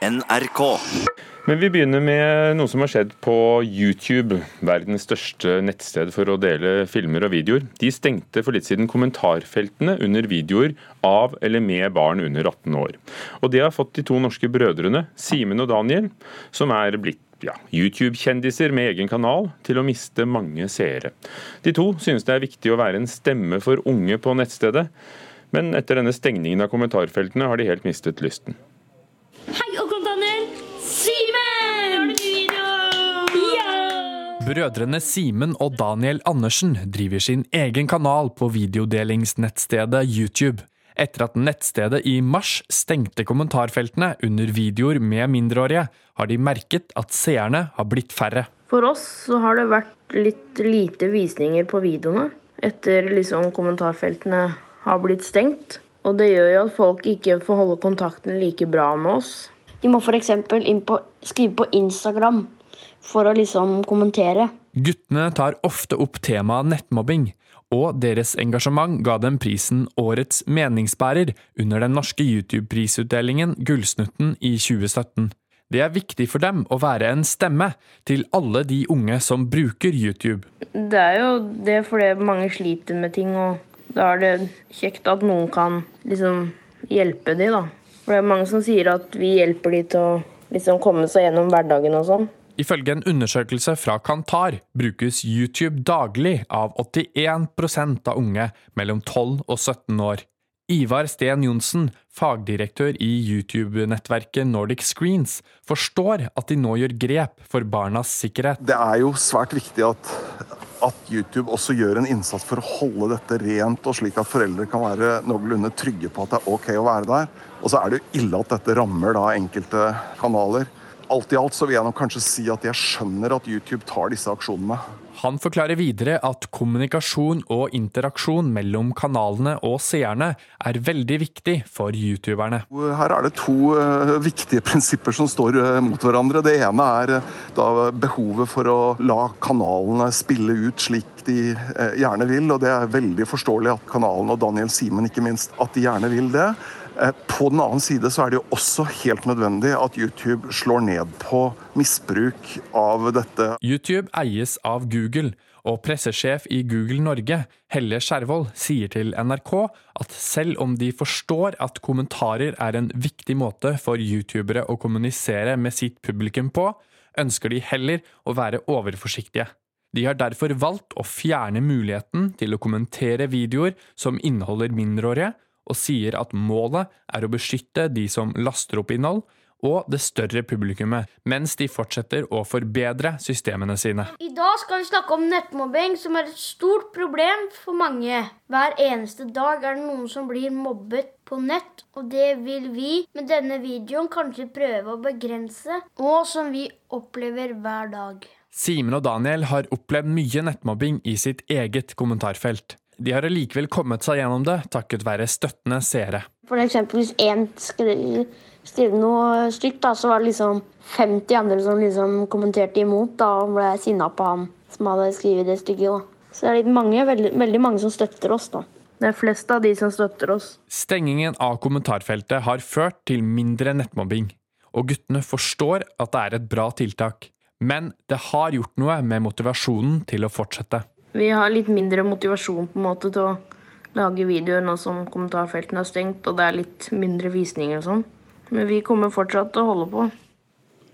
NRK. Men vi begynner med noe som har skjedd på YouTube, verdens største nettsted for å dele filmer og videoer. De stengte for litt siden kommentarfeltene under videoer av eller med barn under 18 år. Og det har fått de to norske brødrene, Simen og Daniel, som er blitt ja, YouTube-kjendiser med egen kanal, til å miste mange seere. De to synes det er viktig å være en stemme for unge på nettstedet, men etter denne stengningen av kommentarfeltene har de helt mistet lysten. Hei, onkel Daniel! Simen! Ja! Brødrene Simen og Daniel Andersen driver sin egen kanal på videodelingsnettstedet YouTube. Etter at nettstedet i mars stengte kommentarfeltene under videoer med mindreårige, har de merket at seerne har blitt færre. For oss så har det vært litt lite visninger på videoene etter liksom kommentarfeltene har blitt stengt. Og det gjør jo at folk ikke får holde kontakten like bra med oss. De må f.eks. skrive på Instagram for å liksom kommentere. Guttene tar ofte opp temaet nettmobbing, og deres engasjement ga dem prisen Årets meningsbærer under den norske YouTube-prisutdelingen Gullsnutten i 2017. Det er viktig for dem å være en stemme til alle de unge som bruker YouTube. Det er jo det fordi mange sliter med ting, og da er det kjekt at noen kan liksom hjelpe de, da. For det er mange som sier at vi hjelper de til å liksom komme seg gjennom hverdagen og sånn. Ifølge en undersøkelse fra Kantar brukes YouTube daglig av 81% av unge mellom 12 og 17 år. Ivar Sten Johnsen, fagdirektør i YouTube-nettverket Nordic Screens, forstår at de nå gjør grep for barnas sikkerhet. Det er jo svært viktig at, at YouTube også gjør en innsats for å holde dette rent, og slik at foreldre kan være noenlunde trygge på at det er OK å være der. Og så er det jo ille at dette rammer da enkelte kanaler. Alt i alt så vil jeg nok kanskje si at jeg skjønner at YouTube tar disse aksjonene. Han forklarer videre at kommunikasjon og interaksjon mellom kanalene og seerne er veldig viktig for youtuberne. Her er det to uh, viktige prinsipper som står uh, mot hverandre. Det ene er da behovet for å la kanalene spille ut slik de gjerne vil, og det er veldig forståelig at kanalen og Daniel Simen ikke minst, at de gjerne vil det. På den annen side så er det jo også helt nødvendig at YouTube slår ned på misbruk av dette. YouTube eies av Google, og pressesjef i Google Norge, Helle Skjervold, sier til NRK at selv om de forstår at kommentarer er en viktig måte for youtubere å kommunisere med sitt publikum på, ønsker de heller å være overforsiktige. De har derfor valgt å fjerne muligheten til å kommentere videoer som inneholder mindreårige, og sier at målet er å beskytte de som laster opp innhold, og det større publikummet, mens de fortsetter å forbedre systemene sine. I dag skal vi snakke om nettmobbing, som er et stort problem for mange. Hver eneste dag er det noen som blir mobbet på nett, og det vil vi med denne videoen kanskje prøve å begrense, og som vi opplever hver dag. Simen og Daniel har opplevd mye nettmobbing i sitt eget kommentarfelt. De har allikevel kommet seg gjennom det takket være støttende seere. For eksempel hvis én skrev, skrev noe stygt, da, så var det liksom 50 andre som liksom kommenterte imot. Da og ble jeg sinna på han som hadde skrevet det stygge. Så det er mange, veldig, veldig mange som støtter oss, da. Det er flest av de som støtter oss. Stengingen av kommentarfeltet har ført til mindre nettmobbing, og guttene forstår at det er et bra tiltak. Men det har gjort noe med motivasjonen til å fortsette. Vi har litt mindre motivasjon på en måte til å lage videoer nå som kommentarfeltene er stengt, og det er litt mindre visninger og sånn. Men vi kommer fortsatt til å holde på.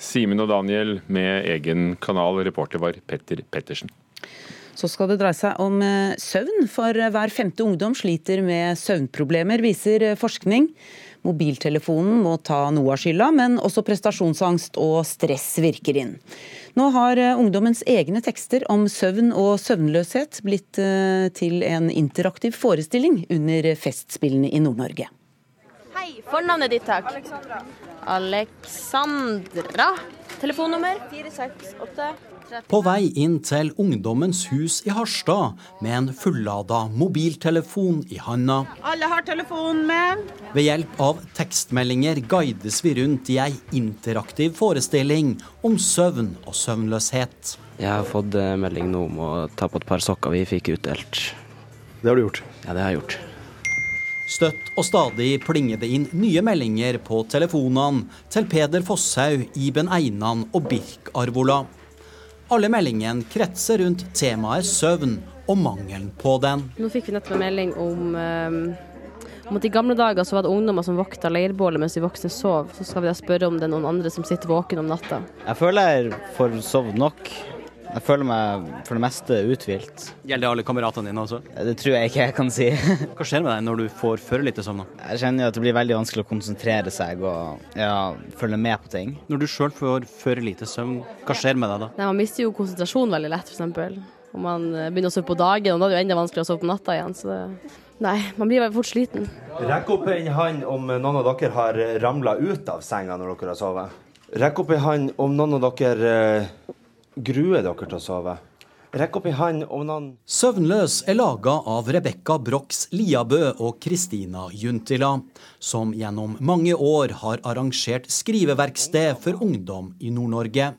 Simen og Daniel med egen kanal. Reporter var Petter Pettersen. Så skal det dreie seg om eh, søvn, for hver femte ungdom sliter med søvnproblemer, viser eh, forskning. Mobiltelefonen må ta noe av skylda, men også prestasjonsangst og stress virker inn. Nå har eh, ungdommens egne tekster om søvn og søvnløshet blitt til en interaktiv forestilling under Festspillene i Nord-Norge. Hei, fornavnet ditt, takk. Alexandra. Alexandra. Telefonnummer 468 på vei inn til Ungdommens hus i Harstad med en fullada mobiltelefon i handa. Alle har telefonen med. Ved hjelp av tekstmeldinger guides vi rundt i ei interaktiv forestilling om søvn og søvnløshet. Jeg har fått eh, melding nå om å ta på et par sokker vi fikk utdelt. Det har du gjort? Ja, det har jeg gjort. Støtt og stadig plinger det inn nye meldinger på telefonene til Peder Fosshaug, Iben Einan og Birk Arvola. Alle meldingen kretser rundt temaet søvn og mangelen på den. Nå fikk vi nettopp en melding om, um, om at i gamle dager så var det ungdommer som vokta leirbålet mens de voksne sov. Så skal vi da spørre om det er noen andre som sitter våken om natta. Jeg føler jeg får sovet nok. Jeg føler meg for det meste uthvilt. Gjelder det alle kameratene dine også? Det tror jeg ikke jeg kan si. Hva skjer med deg når du får for lite søvn? Jeg kjenner at det blir veldig vanskelig å konsentrere seg og ja, følge med på ting. Når du sjøl får for lite søvn, hva skjer med deg da? Nei, man mister jo konsentrasjon veldig lett, f.eks. Om man eh, begynner å sove på dagen, og da er det jo enda vanskeligere å sove på natta igjen. Så det... Nei, man blir veldig fort sliten. Rekk opp en hånd om noen av dere har ramla ut av senga når dere har sovet. Rekk opp en hånd om noen av dere uh, gruer dere til å sove. Rekk opp i hånd om noen Søvnløs er laga av Rebekka Brox Liabø og Kristina Juntila, som gjennom mange år har arrangert skriveverksted for ungdom i Nord-Norge.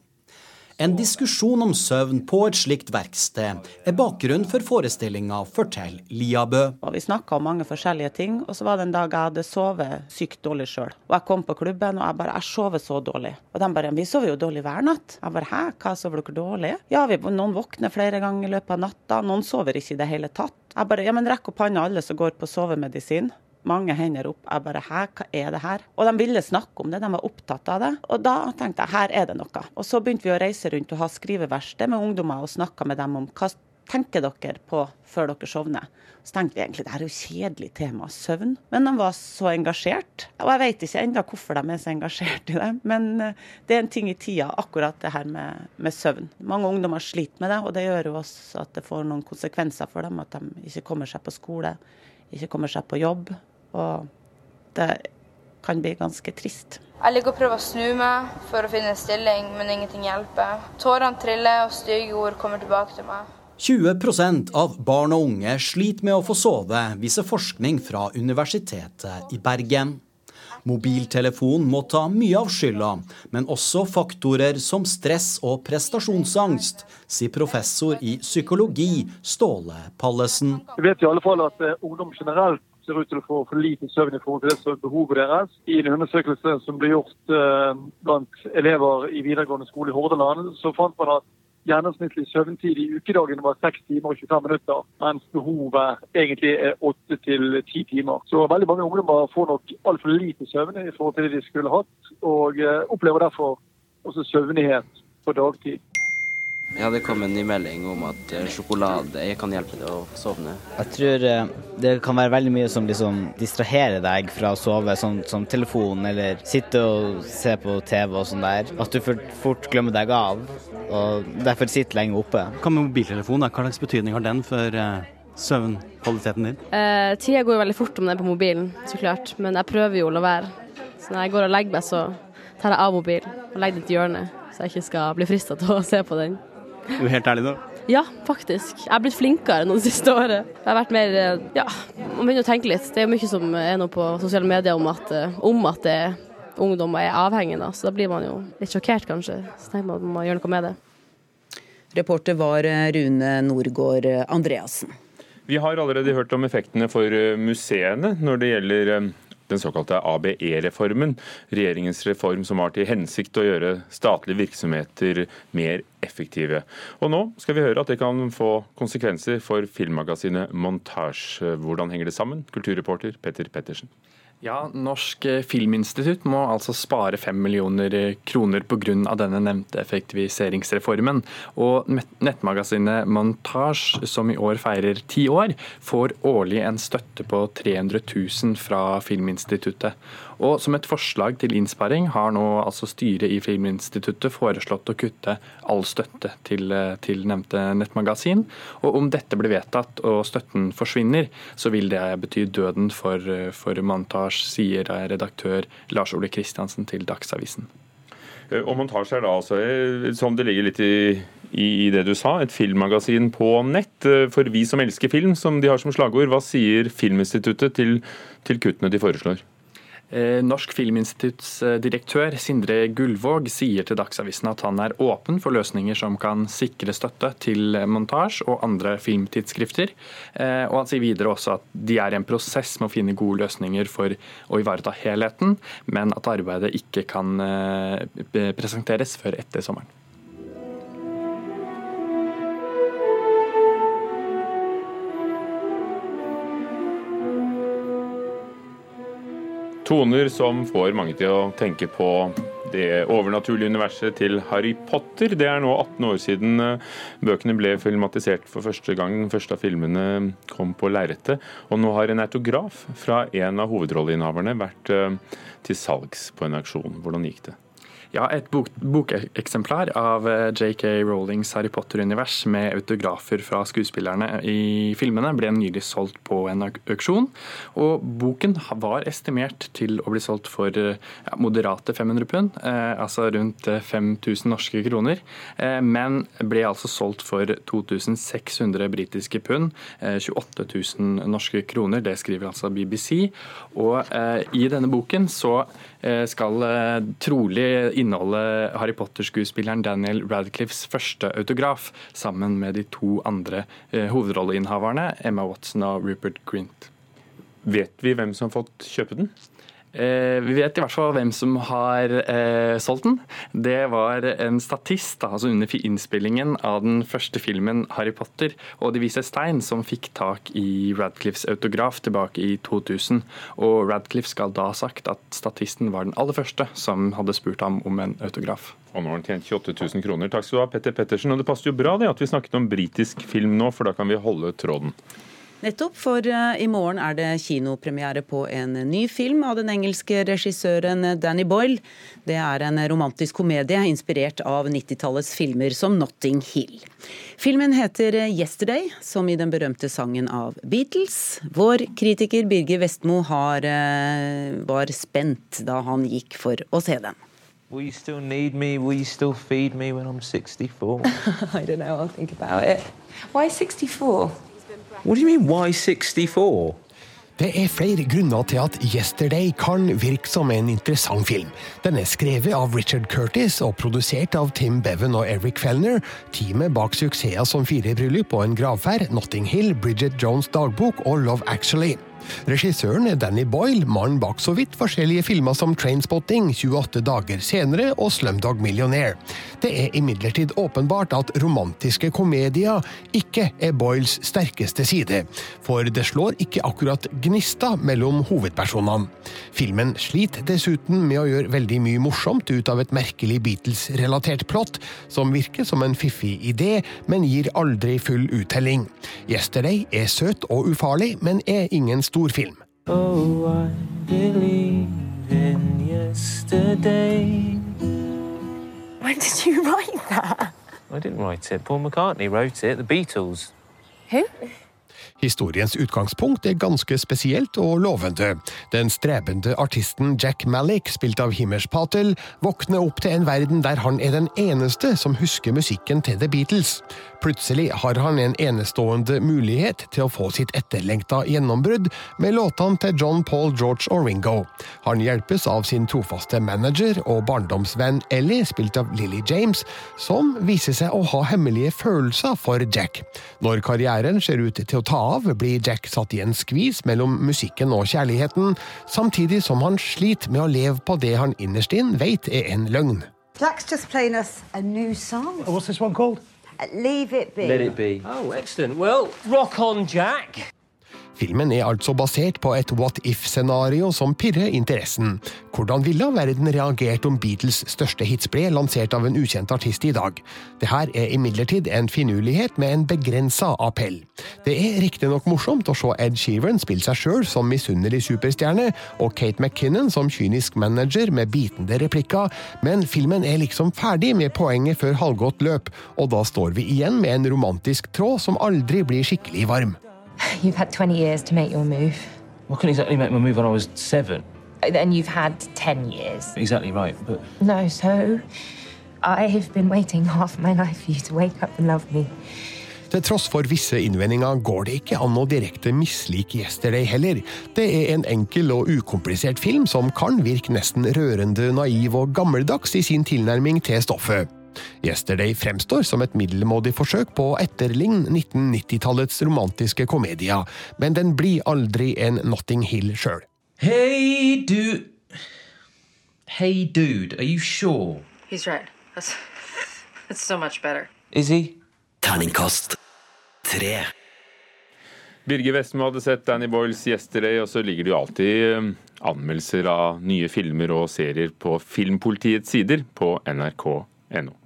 En diskusjon om søvn på et slikt verksted er bakgrunnen for forestillinga, forteller Liabø. Vi snakka om mange forskjellige ting, og så var det en dag jeg hadde sovet sykt dårlig sjøl. Og jeg kom på klubben og jeg bare Jeg sover så dårlig. Og de bare Vi sover jo dårlig hver natt. Jeg bare Hæ, hva sover dere dårlig? Ja, vi, noen våkner flere ganger i løpet av natta. Noen sover ikke i det hele tatt. Jeg bare Ja, men rekk opp hånda alle som går på sovemedisin mange hender opp. Jeg bare Hæ, hva er det her? Og de ville snakke om det, de var opptatt av det. Og da tenkte jeg her er det noe. Og så begynte vi å reise rundt og ha skriveverksted med ungdommer og snakka med dem om hva tenker dere på før dere sovner. Så tenkte vi egentlig det er jo kjedelig tema, søvn. Men de var så engasjert. Og jeg vet ikke ennå hvorfor de er så engasjert i det, men eh, det er en ting i tida, akkurat det her med, med søvn. Mange ungdommer sliter med det, og det gjør jo også at det får noen konsekvenser for dem. At de ikke kommer seg på skole, ikke kommer seg på jobb. Og det kan bli ganske trist. Jeg ligger og prøver å snu meg for å finne en stilling, men ingenting hjelper. Tårene triller, og stygge ord kommer tilbake til meg. 20% av barn og unge sliter med å få sove, viser forskning fra Universitetet i Bergen. Mobiltelefonen må ta mye av skylda, men også faktorer som stress og prestasjonsangst, sier professor i psykologi Ståle Pallesen. Vi vet i alle fall at eh, ungdom generelt ser ut til å få for lite søvn i forhold til det som er behovet deres. I en undersøkelse som ble gjort eh, blant elever i videregående skole i Hordaland, så fant man at gjennomsnittlig søvntid i ukedagen var 6 timer og 25 minutter, mens behovet egentlig er 8 til 10 timer. Så veldig mange ungdommer får nok altfor lite søvn i forhold til det de skulle hatt, og eh, opplever derfor også søvnighet på dagtid. Ja, det kom en ny melding om at eh, sjokolade kan hjelpe deg å sovne. Jeg tror eh, det kan være veldig mye som liksom distraherer deg fra å sove, sånn som telefon eller sitte og se på TV og sånn der. At du fort glemmer deg av, og derfor sitter lenge oppe. Hva med mobiltelefon? Hva slags betydning har den for uh, søvnkvaliteten din? Eh, tida går jo veldig fort om den er på mobilen, så klart. Men jeg prøver jo å la være. Så når jeg går og legger meg, så tar jeg av mobilen og legger den til hjørnet, så jeg ikke skal bli frista til å se på den. Du er helt ærlig nå? Ja, faktisk. Jeg har blitt flinkere nå det siste året. Jeg har vært mer eh, Ja, man begynner å tenke litt. Det er jo mye som er nå på sosiale medier om at, eh, om at det er ungdommer er avhengige, så da blir man jo litt sjokkert, kanskje. Så tenker man at man må gjøre noe med det. Reporter var eh, Rune Norgård Andreassen. Vi har allerede hørt om effektene for museene når det gjelder den såkalte ABE-reformen, regjeringens reform som har til hensikt å gjøre statlige virksomheter mer effektive. Og nå skal vi høre at det kan få konsekvenser for filmmagasinet Montage. Hvordan henger det sammen? Kulturreporter Petter Pettersen. Ja, Norsk filminstitutt må altså spare fem millioner kroner pga. denne nevnte effektiviseringsreformen. Og nettmagasinet Montage, som i år feirer ti år, får årlig en støtte på 300 000 fra Filminstituttet. Og Som et forslag til innsparing har nå altså styret i Filminstituttet foreslått å kutte all støtte til, til nevnte nettmagasin. Og Om dette blir vedtatt og støtten forsvinner, så vil det bety døden for, for montasje, sier redaktør Lars Ole Kristiansen til Dagsavisen. Eh, og montasje er da altså, eh, som det ligger litt i, i, det du sa, et filmmagasin på nett. Eh, for vi som elsker film, som de har som slagord, hva sier Filminstituttet til, til kuttene de foreslår? Eh, Norsk Filminstitutts eh, direktør Sindre Gullvåg sier til Dagsavisen at han er åpen for løsninger som kan sikre støtte til montasje og andre filmtidsskrifter. Eh, og han sier videre også at de er i en prosess med å finne gode løsninger for å ivareta helheten, men at arbeidet ikke kan presenteres før etter sommeren. Toner som får mange til å tenke på det overnaturlige universet til Harry Potter. Det er nå 18 år siden eh, bøkene ble filmatisert for første gang. Den første av filmene kom på lerretet. Og nå har en autograf fra en av hovedrolleinnehaverne vært eh, til salgs på en auksjon. Hvordan gikk det? Ja, et bok bokeksemplar av eh, JK Rowlings Harry Potter-univers med autografer fra skuespillerne i filmene ble nylig solgt på en auksjon. Og boken var estimert til å bli solgt for ja, moderate 500 pund, eh, altså rundt 5000 eh, norske kroner. Eh, men ble altså solgt for 2600 britiske pund, eh, 28 000 norske kroner. Det skriver altså BBC. Og eh, i denne boken så skal trolig inneholde Harry Potter-skuespilleren Daniel Radcliffes første autograf, sammen med de to andre eh, hovedrolleinnehaverne, Emma Watson og Rupert Grint. Vet vi hvem som har fått kjøpe den? Eh, vi vet i hvert fall hvem som har eh, solgt den. Det var en statist altså under innspillingen av den første filmen 'Harry Potter' og 'De vise stein' som fikk tak i Radcliffes autograf tilbake i 2000. Og Radcliffe skal da ha sagt at statisten var den aller første som hadde spurt ham om en autograf. Og nå har han tjent 28 000 kroner. Takk skal du ha, Petter Pettersen. Og det passer jo bra det at vi snakket om britisk film nå, for da kan vi holde tråden. Nettopp, for eh, i morgen er det kinopremiere på en ny film av den engelske regissøren Danny Boyle. Det er en romantisk komedie inspirert av 90-tallets filmer som Notting Hill. Filmen heter 'Yesterday', som i den berømte sangen av Beatles. Vår kritiker Birger Vestmo har, eh, var spent da han gikk for å se den. Will you still need me? Will you still feed me when I'm 64? I don't know. I'll think about it. Why 64? What do you mean, why 64? Det er flere grunner til at 'Yesterday' kan virke som en interessant film. Den er skrevet av Richard Curtis og produsert av Tim Bevan og Eric Fellner, teamet bak suksesser som Fire bryllup og En gravferd, Notting Hill, Bridget Jones' dagbok og Love Actually. Regissøren er Danny Boyle, mannen bak så vidt forskjellige filmer som Trainspotting, 28 dager senere og Slumdog Millionaire. Det er imidlertid åpenbart at romantiske komedier ikke er Boyles sterkeste side, for det slår ikke akkurat gnista mellom hovedpersonene. Filmen sliter dessuten med å gjøre veldig mye morsomt ut av et merkelig Beatles-relatert plott, som virker som en fiffig idé, men gir aldri full uttelling. Yesterday er søt og ufarlig, men er ingen storfilm. Oh, I believe in yesterday. When did you write that? I didn't write it. Paul McCartney wrote it. The Beatles. Who? Historiens utgangspunkt er ganske spesielt og lovende. Den strebende artisten Jack Malik, spilt av Himmers Patel, våkner opp til en verden der han er den eneste som husker musikken til The Beatles. Plutselig har han en enestående mulighet til å få sitt etterlengta gjennombrudd med låtene til John Paul, George og Ringo. Han hjelpes av sin trofaste manager og barndomsvenn Ellie, spilt av Lily James, som viser seg å ha hemmelige følelser for Jack. Når karrieren ser ut til å ta av, blir Jack satt i en skvis mellom musikken og kjærligheten, samtidig som han sliter med å leve på det han innerst inn vet er en løgn. Jack's just playing us a new song. What's this one called? Leave it be. Let it be. Oh, excellent. Well, rock on, Jack. Filmen er altså basert på et what if-scenario som pirrer interessen. Hvordan ville verden reagert om Beatles' største hits ble lansert av en ukjent artist i dag? Dette er imidlertid en finurlighet med en begrensa appell. Det er riktignok morsomt å se Ed Sheeran spille seg sjøl som misunnelig superstjerne, og Kate McKinnon som kynisk manager med bitende replikker, men filmen er liksom ferdig med poenget før halvgått løp, og da står vi igjen med en romantisk tråd som aldri blir skikkelig varm. You've had 20 years to make your move. I couldn't exactly make my move when I was seven. Then you've had 10 years. Exactly right, but. No, so I've been waiting half my life for you to wake up and love me. Til tross for visse innvendinger går det ikke an å direkte mislike Yesterday heller. Det er en enkel og ukomplisert film som kan virke nesten rørende naiv og gammeldags i sin tilnærming til stoffet. Yesterday fremstår som et middelmådig forsøk på å etterligne 1990-tallets romantiske komedier, men den blir aldri en Notting Hill sjøl. Hey, du Hey, dude, are you sure? He's right. That's, that's so much better. Is he? Terningkast tre. Birger Vestmo hadde sett Danny Boyles 'Yesterday', og så ligger det jo alltid eh, anmeldelser av nye filmer og serier på Filmpolitiets sider på nrk.no.